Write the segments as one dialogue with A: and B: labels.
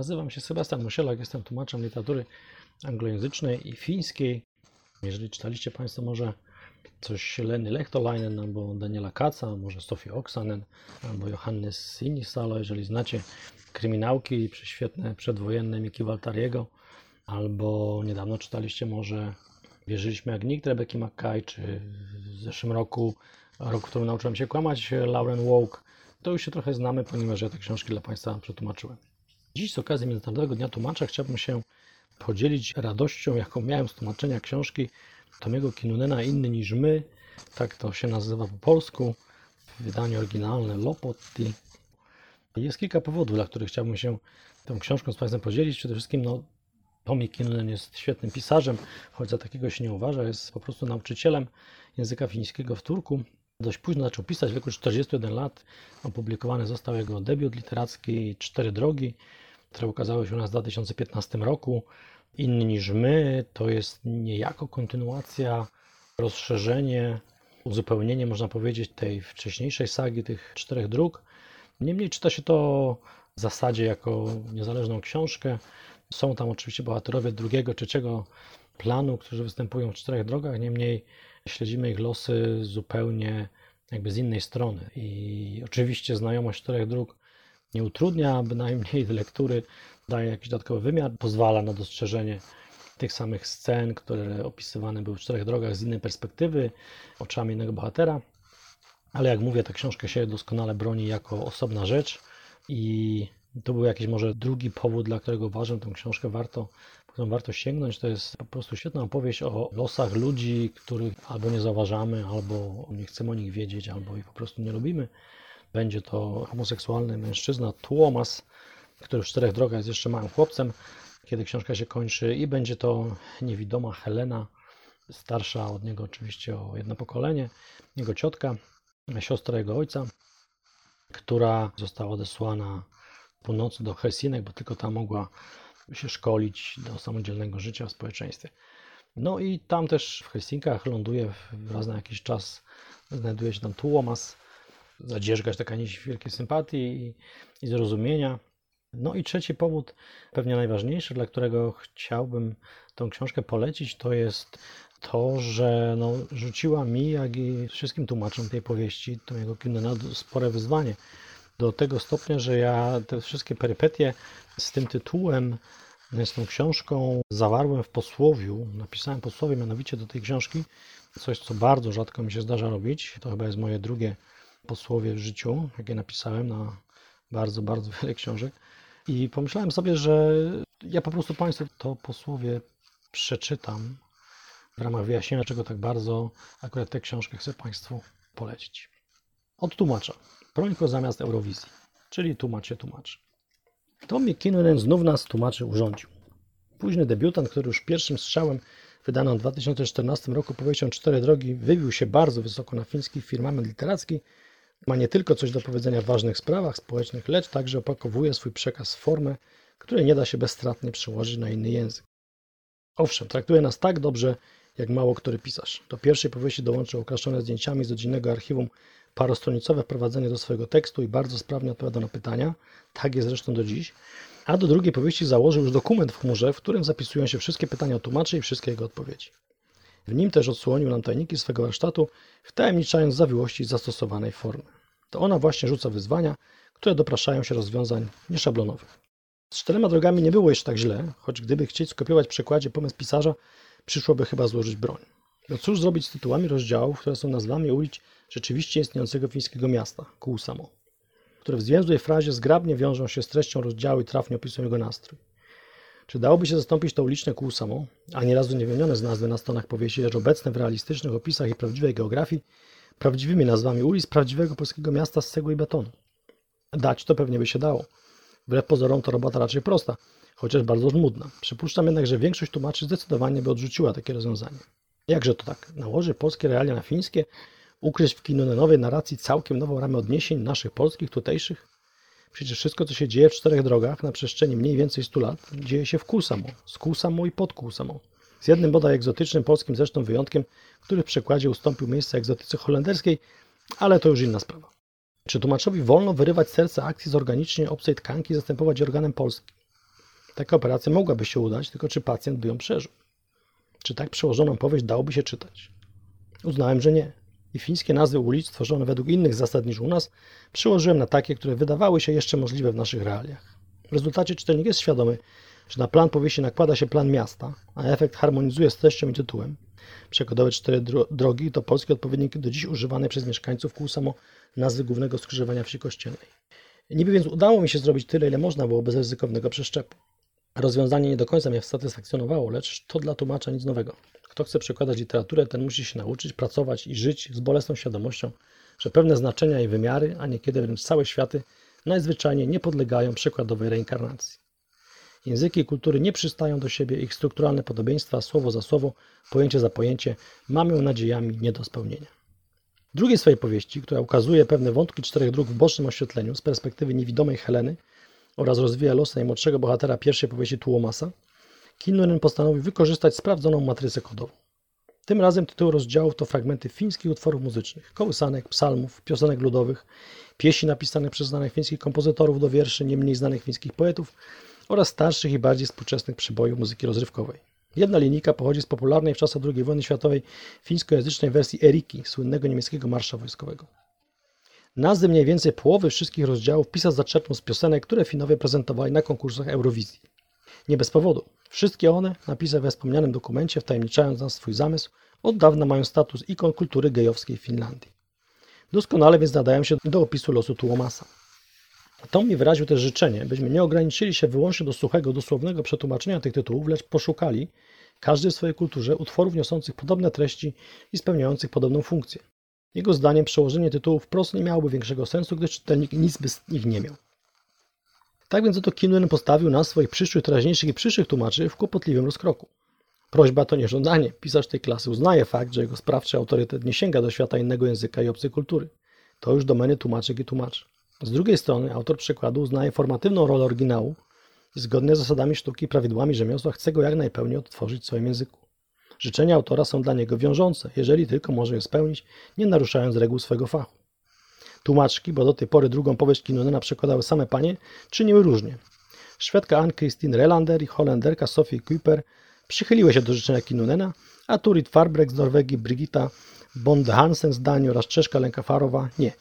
A: Nazywam się Sebastian Musielak, jestem tłumaczem literatury anglojęzycznej i fińskiej. Jeżeli czytaliście Państwo może coś Leny Lehtolainen albo Daniela Kaca, może Sofii Oksanen albo Johannes Sinisalo, jeżeli znacie kryminałki prześwietne przedwojenne Miki Waltariego, albo niedawno czytaliście może Wierzyliśmy jak nikt Rebeki McKay, czy w zeszłym roku, rok, w którym nauczyłem się kłamać, Lauren Woke, to już się trochę znamy, ponieważ ja te książki dla Państwa przetłumaczyłem. Dziś z okazji Międzynarodowego Dnia Tłumacza chciałbym się podzielić radością, jaką miałem z tłumaczenia książki Tomiego Kinunena Inny niż my, tak to się nazywa po polsku, w wydaniu oryginalne Lopotti. Jest kilka powodów, dla których chciałbym się tą książką z Państwem podzielić. Przede wszystkim no, Tommy Kinnunen jest świetnym pisarzem, choć za takiego się nie uważa, jest po prostu nauczycielem języka fińskiego w Turku. Dość późno zaczął pisać, w wieku 41 lat. Opublikowany został jego debiut literacki Cztery Drogi, które ukazało się u nas w 2015 roku. Inny niż my to jest niejako kontynuacja, rozszerzenie, uzupełnienie, można powiedzieć, tej wcześniejszej sagi tych czterech dróg. Niemniej czyta się to w zasadzie jako niezależną książkę. Są tam oczywiście bohaterowie drugiego, trzeciego planu, którzy występują w czterech drogach, niemniej śledzimy ich losy zupełnie jakby z innej strony. I oczywiście znajomość czterech dróg nie utrudnia, bynajmniej lektury daje jakiś dodatkowy wymiar, pozwala na dostrzeżenie tych samych scen, które opisywane były w czterech drogach z innej perspektywy, oczami innego bohatera. Ale jak mówię, ta książka się doskonale broni jako osobna rzecz i to był jakiś może drugi powód, dla którego uważam, tę książkę warto, którą warto sięgnąć. To jest po prostu świetna opowieść o losach ludzi, których albo nie zauważamy, albo nie chcemy o nich wiedzieć, albo ich po prostu nie lubimy. Będzie to homoseksualny mężczyzna, Tuomas, który w czterech drogach jest jeszcze małym chłopcem, kiedy książka się kończy i będzie to niewidoma Helena, starsza od niego oczywiście o jedno pokolenie, jego ciotka, siostra jego ojca, która została odesłana północy do Helsinek, bo tylko tam mogła się szkolić do samodzielnego życia w społeczeństwie. No i tam też w Helsinkach ląduje raz na jakiś czas, znajduje się tam Tuomas, zadzierzgać taka nić wielkiej sympatii i, i zrozumienia. No i trzeci powód, pewnie najważniejszy, dla którego chciałbym tą książkę polecić, to jest to, że no, rzuciła mi, jak i wszystkim tłumaczom tej powieści, to jego Kinena, spore wyzwanie do tego stopnia, że ja te wszystkie perypetie z tym tytułem, z tą książką zawarłem w posłowiu. Napisałem posłowie mianowicie do tej książki, coś co bardzo rzadko mi się zdarza robić. To chyba jest moje drugie posłowie w życiu, jakie napisałem na bardzo, bardzo wiele książek. I pomyślałem sobie, że ja po prostu Państwu to posłowie przeczytam w ramach wyjaśnienia, czego tak bardzo akurat tę książkę chcę Państwu polecić. Od tłumacza. Prońko zamiast Eurowizji, czyli tłumaczy tłumaczy. Tommy Kinnunen znów nas tłumaczy urządził. Późny debiutant, który już pierwszym strzałem wydaną w 2014 roku powieścią Cztery Drogi wybił się bardzo wysoko na fiński firmament literacki, ma nie tylko coś do powiedzenia w ważnych sprawach społecznych, lecz także opakowuje swój przekaz w formę, której nie da się bezstratnie przełożyć na inny język. Owszem, traktuje nas tak dobrze, jak mało który pisarz. Do pierwszej powieści dołączył okraszone zdjęciami z rodzinnego archiwum parostronicowe wprowadzenie do swojego tekstu i bardzo sprawnie odpowiada na pytania. Tak jest zresztą do dziś. A do drugiej powieści założył już dokument w chmurze, w którym zapisują się wszystkie pytania tłumaczy i wszystkie jego odpowiedzi. W nim też odsłonił nam tajniki swego warsztatu, wtajemniczając zawiłości zastosowanej formy. To ona właśnie rzuca wyzwania, które dopraszają się rozwiązań nieszablonowych. Z czterema drogami nie było jeszcze tak źle, choć gdyby chcieć skopiować w przekładzie pomysł pisarza, przyszłoby chyba złożyć broń. No cóż zrobić z tytułami rozdziałów, które są nazwami ulic rzeczywiście istniejącego fińskiego miasta, Kuusamo, które w zwięzłej frazie zgrabnie wiążą się z treścią rozdziału i trafnie opisują jego nastrój. Czy dałoby się zastąpić to uliczne Kuusamo, a nieraz wymienione z nazwy na stronach powieści, lecz obecne w realistycznych opisach i prawdziwej geografii, prawdziwymi nazwami ulic prawdziwego polskiego miasta z cegły i betonu? Dać to pewnie by się dało. Wbrew pozorom to robota raczej prosta, chociaż bardzo żmudna. Przypuszczam jednak, że większość tłumaczy zdecydowanie by odrzuciła takie rozwiązanie. Jakże to tak? Nałoży polskie realia na fińskie? Ukryć w kinonenowej narracji całkiem nową ramę odniesień naszych polskich, tutejszych? Przecież wszystko, co się dzieje w czterech drogach na przestrzeni mniej więcej 100 lat, dzieje się w Kusamo, z Kusamo i pod Kusamo. Z jednym bodaj egzotycznym polskim zresztą wyjątkiem, który w przekładzie ustąpił miejsce egzotyce holenderskiej, ale to już inna sprawa. Czy tłumaczowi wolno wyrywać serce akcji z organicznie obcej tkanki i zastępować organem polskim? Taka operacja mogłaby się udać, tylko czy pacjent by ją przeżył? Czy tak przełożoną powieść dałoby się czytać? Uznałem, że nie. I fińskie nazwy ulic, stworzone według innych zasad niż u nas, przyłożyłem na takie, które wydawały się jeszcze możliwe w naszych realiach. W rezultacie czytelnik jest świadomy, że na plan powieści nakłada się plan miasta, a efekt harmonizuje z treścią i tytułem. Przekładowe cztery drogi to polskie odpowiedniki do dziś używane przez mieszkańców kół samo nazwy głównego skrzyżowania wsi kościelnej. Niby więc udało mi się zrobić tyle, ile można było bez ryzykownego przeszczepu. Rozwiązanie nie do końca mnie satysfakcjonowało, lecz to dla tłumacza nic nowego. Kto chce przekładać literaturę, ten musi się nauczyć pracować i żyć z bolesną świadomością, że pewne znaczenia i wymiary, a niekiedy wręcz całe światy, najzwyczajniej nie podlegają przekładowej reinkarnacji. Języki i kultury nie przystają do siebie, ich strukturalne podobieństwa, słowo za słowo, pojęcie za pojęcie, mamią nadziejami nie do spełnienia. W drugiej swojej powieści, która ukazuje pewne wątki czterech dróg w bocznym oświetleniu z perspektywy niewidomej Heleny oraz rozwija los najmłodszego bohatera pierwszej powieści Tuomasa, Kinnunen postanowił wykorzystać sprawdzoną matrycę kodową. Tym razem tytuły rozdziałów to fragmenty fińskich utworów muzycznych, kołysanek, psalmów, piosenek ludowych, pieśni napisanych przez znanych fińskich kompozytorów do wierszy nie mniej znanych fińskich poetów oraz starszych i bardziej współczesnych przybojów muzyki rozrywkowej. Jedna linijka pochodzi z popularnej w czasach II wojny światowej fińskojęzycznej wersji Eriki, słynnego niemieckiego marsza wojskowego. Nazwy mniej więcej połowy wszystkich rozdziałów pisarz zaczerpnął z piosenek, które Finowie prezentowali na konkursach Eurowizji. Nie bez powodu. Wszystkie one, napisane we wspomnianym dokumencie, wtajemniczając nas swój zamysł, od dawna mają status ikon kultury gejowskiej w Finlandii. Doskonale więc nadają się do opisu losu Tuomasa. To mi wyraził też życzenie, byśmy nie ograniczyli się wyłącznie do suchego, dosłownego przetłumaczenia tych tytułów, lecz poszukali, każdy w swojej kulturze, utworów niosących podobne treści i spełniających podobną funkcję. Jego zdaniem przełożenie tytułów wprost nie miałoby większego sensu, gdyż czytelnik nic by z nich nie miał. Tak więc oto Kinuen postawił nas, swoich przyszłych, teraźniejszych i przyszłych tłumaczy w kłopotliwym rozkroku. Prośba to nie żądanie. Pisarz tej klasy uznaje fakt, że jego sprawczy autorytet nie sięga do świata innego języka i obcej kultury. To już domeny tłumaczek i tłumaczy. Z drugiej strony autor przekładu uznaje formatywną rolę oryginału i zgodnie z zasadami sztuki i prawidłami rzemiosła chce go jak najpełniej odtworzyć w swoim języku. Życzenia autora są dla niego wiążące, jeżeli tylko może je spełnić, nie naruszając reguł swego fachu. Tłumaczki, bo do tej pory drugą powieść Kinunena przekładały same panie, czyniły różnie. Szwedka Ann-Christine Relander i Holenderka Sophie Kuiper przychyliły się do życzenia Kinunena, a Turit Farbreck z Norwegii, Brigitta Bonde Hansen z Danii oraz Czeszka Lękafarowa nie.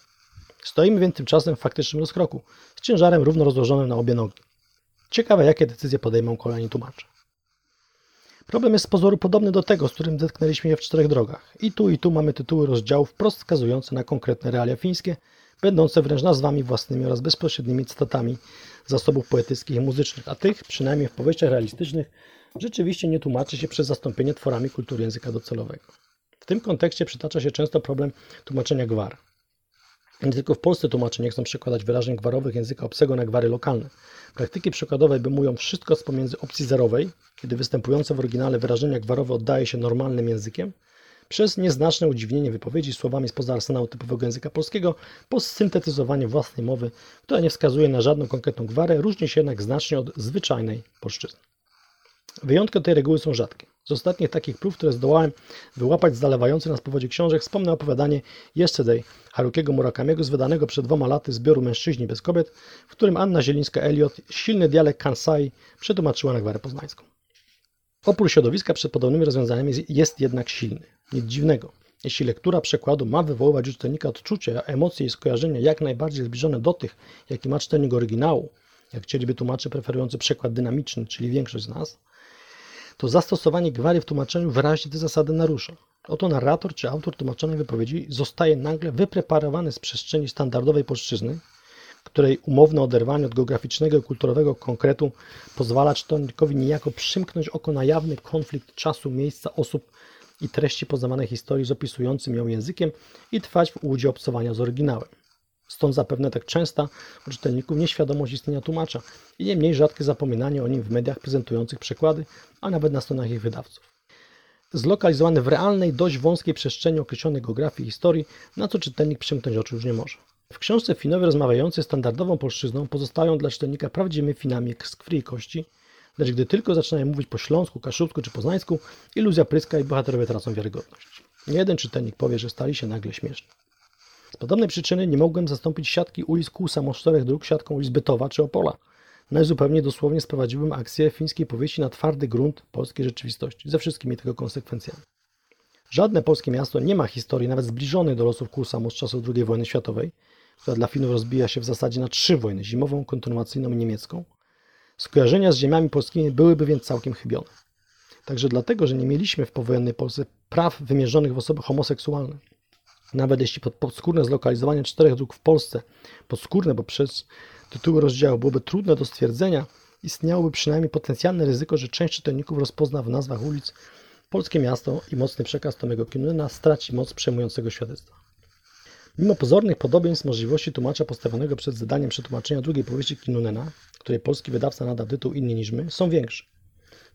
A: Stoimy więc tymczasem w faktycznym rozkroku, z ciężarem równo rozłożonym na obie nogi. Ciekawe, jakie decyzje podejmą kolejni tłumacze. Problem jest z pozoru podobny do tego, z którym zetknęliśmy je w czterech drogach. I tu, i tu mamy tytuły rozdziałów wprost wskazujące na konkretne realia fińskie, będące wręcz nazwami własnymi oraz bezpośrednimi cytatami zasobów poetyckich i muzycznych, a tych, przynajmniej w powieściach realistycznych, rzeczywiście nie tłumaczy się przez zastąpienie tworami kultury języka docelowego. W tym kontekście przytacza się często problem tłumaczenia gwar. Nie tylko w Polsce tłumacze nie chcą przekładać wyrażeń gwarowych języka obcego na gwary lokalne. Praktyki przykładowe obejmują wszystko z pomiędzy opcji zerowej, kiedy występujące w oryginale wyrażenia gwarowe oddaje się normalnym językiem, przez nieznaczne udziwnienie wypowiedzi słowami spoza arsenału typowego języka polskiego, po syntetyzowanie własnej mowy, która nie wskazuje na żadną konkretną gwarę, różni się jednak znacznie od zwyczajnej polszczyzny. Wyjątki tej reguły są rzadkie. Z ostatnich takich prób, które zdołałem wyłapać z zalewających nas powodzie książek, wspomnę opowiadanie Yesterday Harukiego Murakamiego z wydanego przed dwoma laty zbioru Mężczyźni bez kobiet, w którym Anna Zielińska-Eliot silny dialekt Kansai przetłumaczyła na gwarę poznańską. Opór środowiska przed podobnymi rozwiązaniami jest jednak silny. Nic dziwnego. Jeśli lektura przekładu ma wywoływać u czytelnika odczucia, emocje i skojarzenia jak najbardziej zbliżone do tych, jaki ma czytelnik oryginału, jak chcieliby tłumacze preferujący przekład dynamiczny, czyli większość z nas, to zastosowanie gwary w tłumaczeniu wyraźnie te zasady narusza. Oto narrator czy autor tłumaczonej wypowiedzi zostaje nagle wypreparowany z przestrzeni standardowej polszczyzny, której umowne oderwanie od geograficznego i kulturowego konkretu pozwala czytelnikowi niejako przymknąć oko na jawny konflikt czasu, miejsca, osób i treści poznawanej historii z opisującym ją językiem i trwać w ułudzie obcowania z oryginałem. Stąd zapewne tak częsta u czytelników nieświadomość istnienia tłumacza i nie mniej rzadkie zapominanie o nim w mediach prezentujących przekłady, a nawet na stronach ich wydawców. Zlokalizowany w realnej, dość wąskiej przestrzeni określonej geografii i historii, na co czytelnik przymknąć oczu już nie może. W książce Finowie rozmawiający standardową polszczyzną pozostają dla czytelnika prawdziwymi Finami z krwi i kości, lecz gdy tylko zaczynają mówić po śląsku, kaszubsku czy poznańsku, iluzja pryska i bohaterowie tracą wiarygodność. Nie jeden czytelnik powie, że stali się nagle śmieszni. Z podobnej przyczyny nie mogłem zastąpić siatki ulic Kusa o czterech dróg siatką ulic Bytowa czy Opola. Najzupełniej dosłownie sprowadziłbym akcję fińskiej powieści na twardy grunt polskiej rzeczywistości, ze wszystkimi tego konsekwencjami. Żadne polskie miasto nie ma historii nawet zbliżonej do losów Kusamo z czasów II wojny światowej, która dla Finów rozbija się w zasadzie na trzy wojny, zimową, kontynuacyjną i niemiecką. Skojarzenia z ziemiami polskimi byłyby więc całkiem chybione. Także dlatego, że nie mieliśmy w powojennej Polsce praw wymierzonych w osoby homoseksualne. Nawet jeśli pod, podskórne zlokalizowanie czterech dróg w Polsce, podskórne, bo przez tytuły rozdziału byłoby trudne do stwierdzenia, istniałoby przynajmniej potencjalne ryzyko, że część czytelników rozpozna w nazwach ulic polskie miasto i mocny przekaz Tomego Kinuna straci moc przejmującego świadectwa. Mimo pozornych podobieństw możliwości tłumacza postawionego przed zadaniem przetłumaczenia drugiej powieści Kinunena, której polski wydawca nadał tytuł inny niż my, są większe.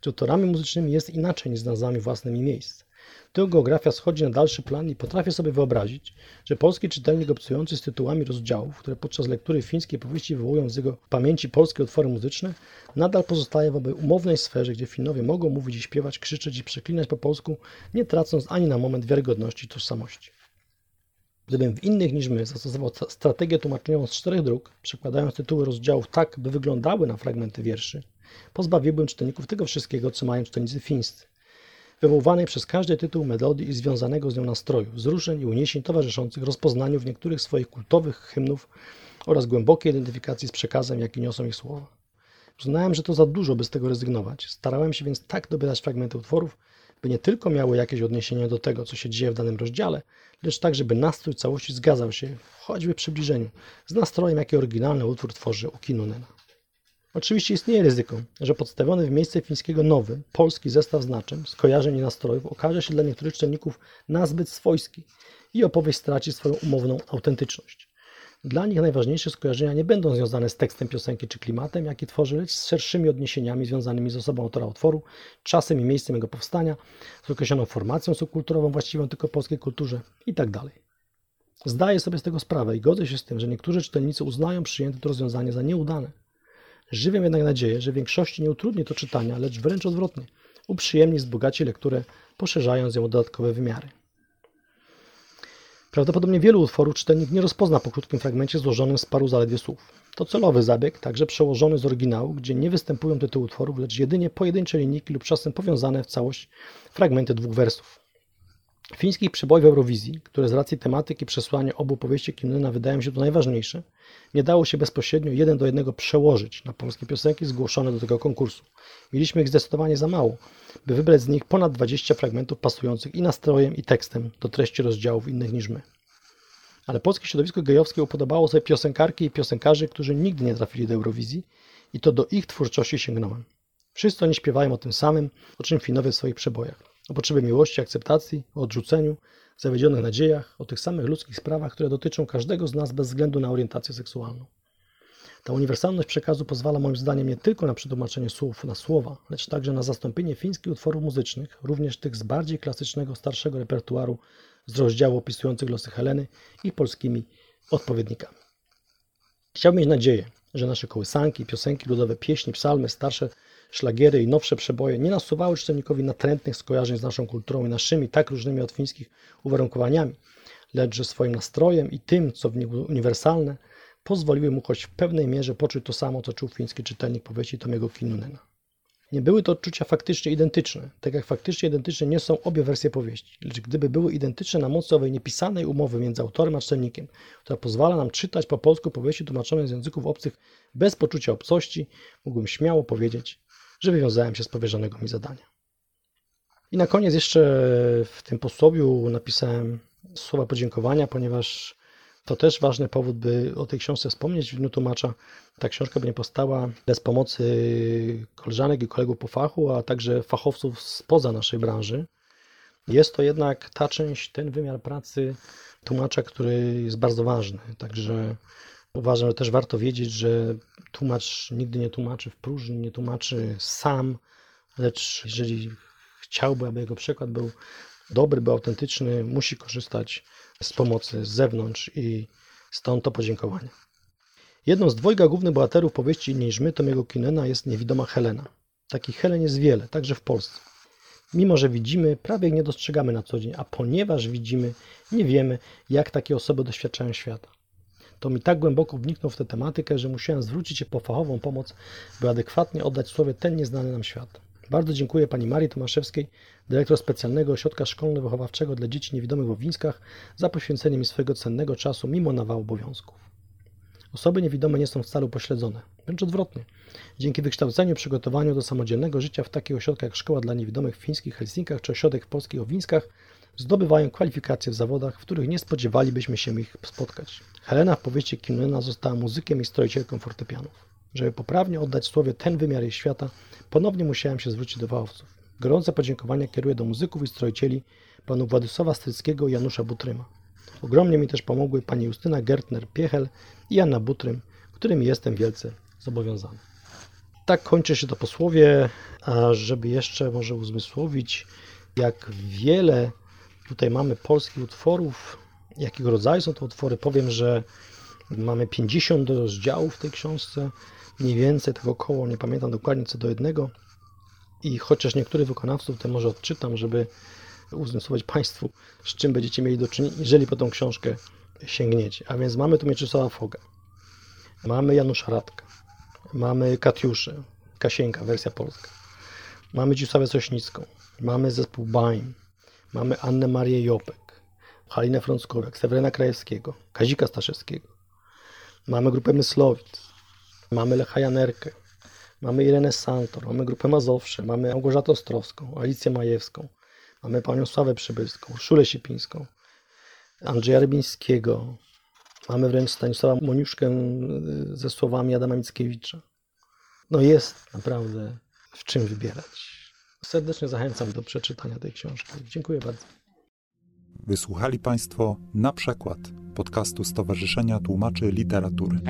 A: Czy autorami muzycznymi jest inaczej niż z nazwami własnymi miejsc. Tu geografia schodzi na dalszy plan i potrafię sobie wyobrazić, że polski czytelnik obcujący z tytułami rozdziałów, które podczas lektury fińskiej powieści wywołują z jego pamięci polskie utwory muzyczne, nadal pozostaje w owej umownej sferze, gdzie Finowie mogą mówić i śpiewać, krzyczeć i przeklinać po polsku, nie tracąc ani na moment wiarygodności i tożsamości. Gdybym w innych niż my zastosował strategię tłumaczeniową z czterech dróg, przekładając tytuły rozdziałów tak, by wyglądały na fragmenty wierszy, pozbawiłbym czytelników tego wszystkiego, co mają czytelnicy fińscy. Wywoływanej przez każdy tytuł melodii i związanego z nią nastroju, wzruszeń i uniesień towarzyszących rozpoznaniu w niektórych swoich kultowych hymnów oraz głębokiej identyfikacji z przekazem, jaki niosą ich słowa. Uznałem, że to za dużo, by z tego rezygnować. Starałem się więc tak dobierać fragmenty utworów, by nie tylko miały jakieś odniesienie do tego, co się dzieje w danym rozdziale, lecz tak, żeby nastrój całości zgadzał się, choćby w przybliżeniu, z nastrojem, jaki oryginalny utwór tworzy u Kinunena. Oczywiście istnieje ryzyko, że podstawiony w miejsce fińskiego nowy, polski zestaw znaczeń, skojarzeń i nastrojów okaże się dla niektórych czytelników nazbyt swojski i opowieść straci swoją umowną autentyczność. Dla nich najważniejsze skojarzenia nie będą związane z tekstem piosenki czy klimatem, jaki tworzy, lecz z szerszymi odniesieniami związanymi z osobą autora utworu, czasem i miejscem jego powstania, z określoną formacją subkulturową właściwą tylko polskiej kulturze itd. Tak Zdaję sobie z tego sprawę i godzę się z tym, że niektórzy czytelnicy uznają przyjęte to rozwiązanie za nieudane. Żywię jednak nadzieję, że większości nie utrudni to czytania, lecz wręcz odwrotnie, uprzyjemni wzbogaci lekturę, poszerzając ją o dodatkowe wymiary. Prawdopodobnie wielu utworów czytelnik nie rozpozna po krótkim fragmencie złożonym z paru zaledwie słów. To celowy zabieg, także przełożony z oryginału, gdzie nie występują tytuły utworów, lecz jedynie pojedyncze linijki lub czasem powiązane w całość fragmenty dwóch wersów. Fińskich przeboj w Eurowizji, które z racji tematyki przesłania obu powieści Kinuna wydają się tu najważniejsze, nie dało się bezpośrednio jeden do jednego przełożyć na polskie piosenki zgłoszone do tego konkursu. Mieliśmy ich zdecydowanie za mało, by wybrać z nich ponad 20 fragmentów pasujących i nastrojem, i tekstem do treści rozdziałów innych niż my. Ale polskie środowisko gejowskie upodobało sobie piosenkarki i piosenkarzy, którzy nigdy nie trafili do Eurowizji i to do ich twórczości sięgnąłem. Wszyscy oni śpiewają o tym samym, o czym Finowie w swoich przebojach. O potrzebie miłości, akceptacji, o odrzuceniu, zawiedzionych nadziejach, o tych samych ludzkich sprawach, które dotyczą każdego z nas bez względu na orientację seksualną. Ta uniwersalność przekazu pozwala moim zdaniem nie tylko na przetłumaczenie słów na słowa, lecz także na zastąpienie fińskich utworów muzycznych, również tych z bardziej klasycznego, starszego repertuaru z rozdziału opisujących losy Heleny i polskimi odpowiednikami. Chciałbym mieć nadzieję, że nasze kołysanki, piosenki ludowe, pieśni, psalmy, starsze szlagiery i nowsze przeboje nie nasuwały czytelnikowi natrętnych skojarzeń z naszą kulturą i naszymi tak różnymi od fińskich uwarunkowaniami, lecz że swoim nastrojem i tym, co w nich uniwersalne, pozwoliły mu choć w pewnej mierze poczuć to samo, co czuł fiński czytelnik powieści Tomiego Kinunena. Nie były to odczucia faktycznie identyczne, tak jak faktycznie identyczne nie są obie wersje powieści, lecz gdyby były identyczne na mocy owej niepisanej umowy między autorem a czytelnikiem, która pozwala nam czytać po polsku powieści tłumaczone z języków obcych bez poczucia obcości, mógłbym śmiało powiedzieć, że wywiązałem się z powierzonego mi zadania. I na koniec jeszcze w tym posłowiu napisałem słowa podziękowania, ponieważ to też ważny powód, by o tej książce wspomnieć w dniu tłumacza. Ta książka by nie powstała bez pomocy koleżanek i kolegów po fachu, a także fachowców spoza naszej branży. Jest to jednak ta część, ten wymiar pracy tłumacza, który jest bardzo ważny. Także uważam, że też warto wiedzieć, że tłumacz nigdy nie tłumaczy w próżni, nie tłumaczy sam, lecz jeżeli chciałby, aby jego przykład był dobry, był autentyczny, musi korzystać z pomocy z zewnątrz i stąd to podziękowanie. Jedną z dwojga głównych bohaterów powieści niż my Tomiego Kinena jest niewidoma Helena. Takich Helen jest wiele, także w Polsce. Mimo, że widzimy, prawie nie dostrzegamy na co dzień, a ponieważ widzimy, nie wiemy, jak takie osoby doświadczają świata. To mi tak głęboko wniknął w tę tematykę, że musiałem zwrócić się po fachową pomoc, by adekwatnie oddać słowie ten nieznany nam świat. Bardzo dziękuję pani Marii Tomaszewskiej, dyrektor specjalnego ośrodka szkolno-wychowawczego dla dzieci niewidomych w Owińskach, za poświęcenie mi swojego cennego czasu mimo nawału obowiązków. Osoby niewidome nie są wcale upośledzone, wręcz odwrotnie. Dzięki wykształceniu przygotowaniu do samodzielnego życia w takich ośrodkach jak Szkoła dla Niewidomych w fińskich Helsinkach czy ośrodek w polskich Owińskach zdobywają kwalifikacje w zawodach, w których nie spodziewalibyśmy się ich spotkać. Helena w powieści Kinena została muzykiem i stroicielką fortepianów. Żeby poprawnie oddać słowie ten wymiar jej świata, ponownie musiałem się zwrócić do wałowców. Gorące podziękowania kieruję do muzyków i stroicieli panu Władysława Stryckiego i Janusza Butryma. Ogromnie mi też pomogły pani Justyna Gertner-Piechel i Anna Butrym, którym jestem wielce zobowiązany. Tak kończy się to posłowie, a żeby jeszcze może uzmysłowić, jak wiele tutaj mamy polskich utworów, jakiego rodzaju są to utwory, powiem, że mamy 50 rozdziałów w tej książce, mniej więcej tego około, nie pamiętam dokładnie co do jednego. I chociaż niektórych wykonawców to może odczytam, żeby uzmysłować Państwu, z czym będziecie mieli do czynienia, jeżeli po tą książkę sięgniecie. A więc mamy tu Mieczysława Foga, mamy Janusza Radka, mamy Katiuszę, Kasienka, wersja polska, mamy Dzisławę Sośnicką, mamy zespół Baim, mamy Annę Marię Jopek, Halinę Frąckowiak, Seweryna Krajewskiego, Kazika Staszewskiego, mamy grupę Myslowic, mamy Lecha Janerkę, mamy Irenę Santor, mamy grupę Mazowsze, mamy Małgorzatę Ostrowską, Alicję Majewską, mamy panią Sławę Przybylską, Szulę Sipińską, Andrzeja Rybińskiego, mamy wręcz Stanisława Moniuszkę y, ze słowami Adama Mickiewicza. No jest naprawdę w czym wybierać. Serdecznie zachęcam do przeczytania tej książki. Dziękuję bardzo.
B: Wysłuchali Państwo na przykład podcastu Stowarzyszenia Tłumaczy Literatury.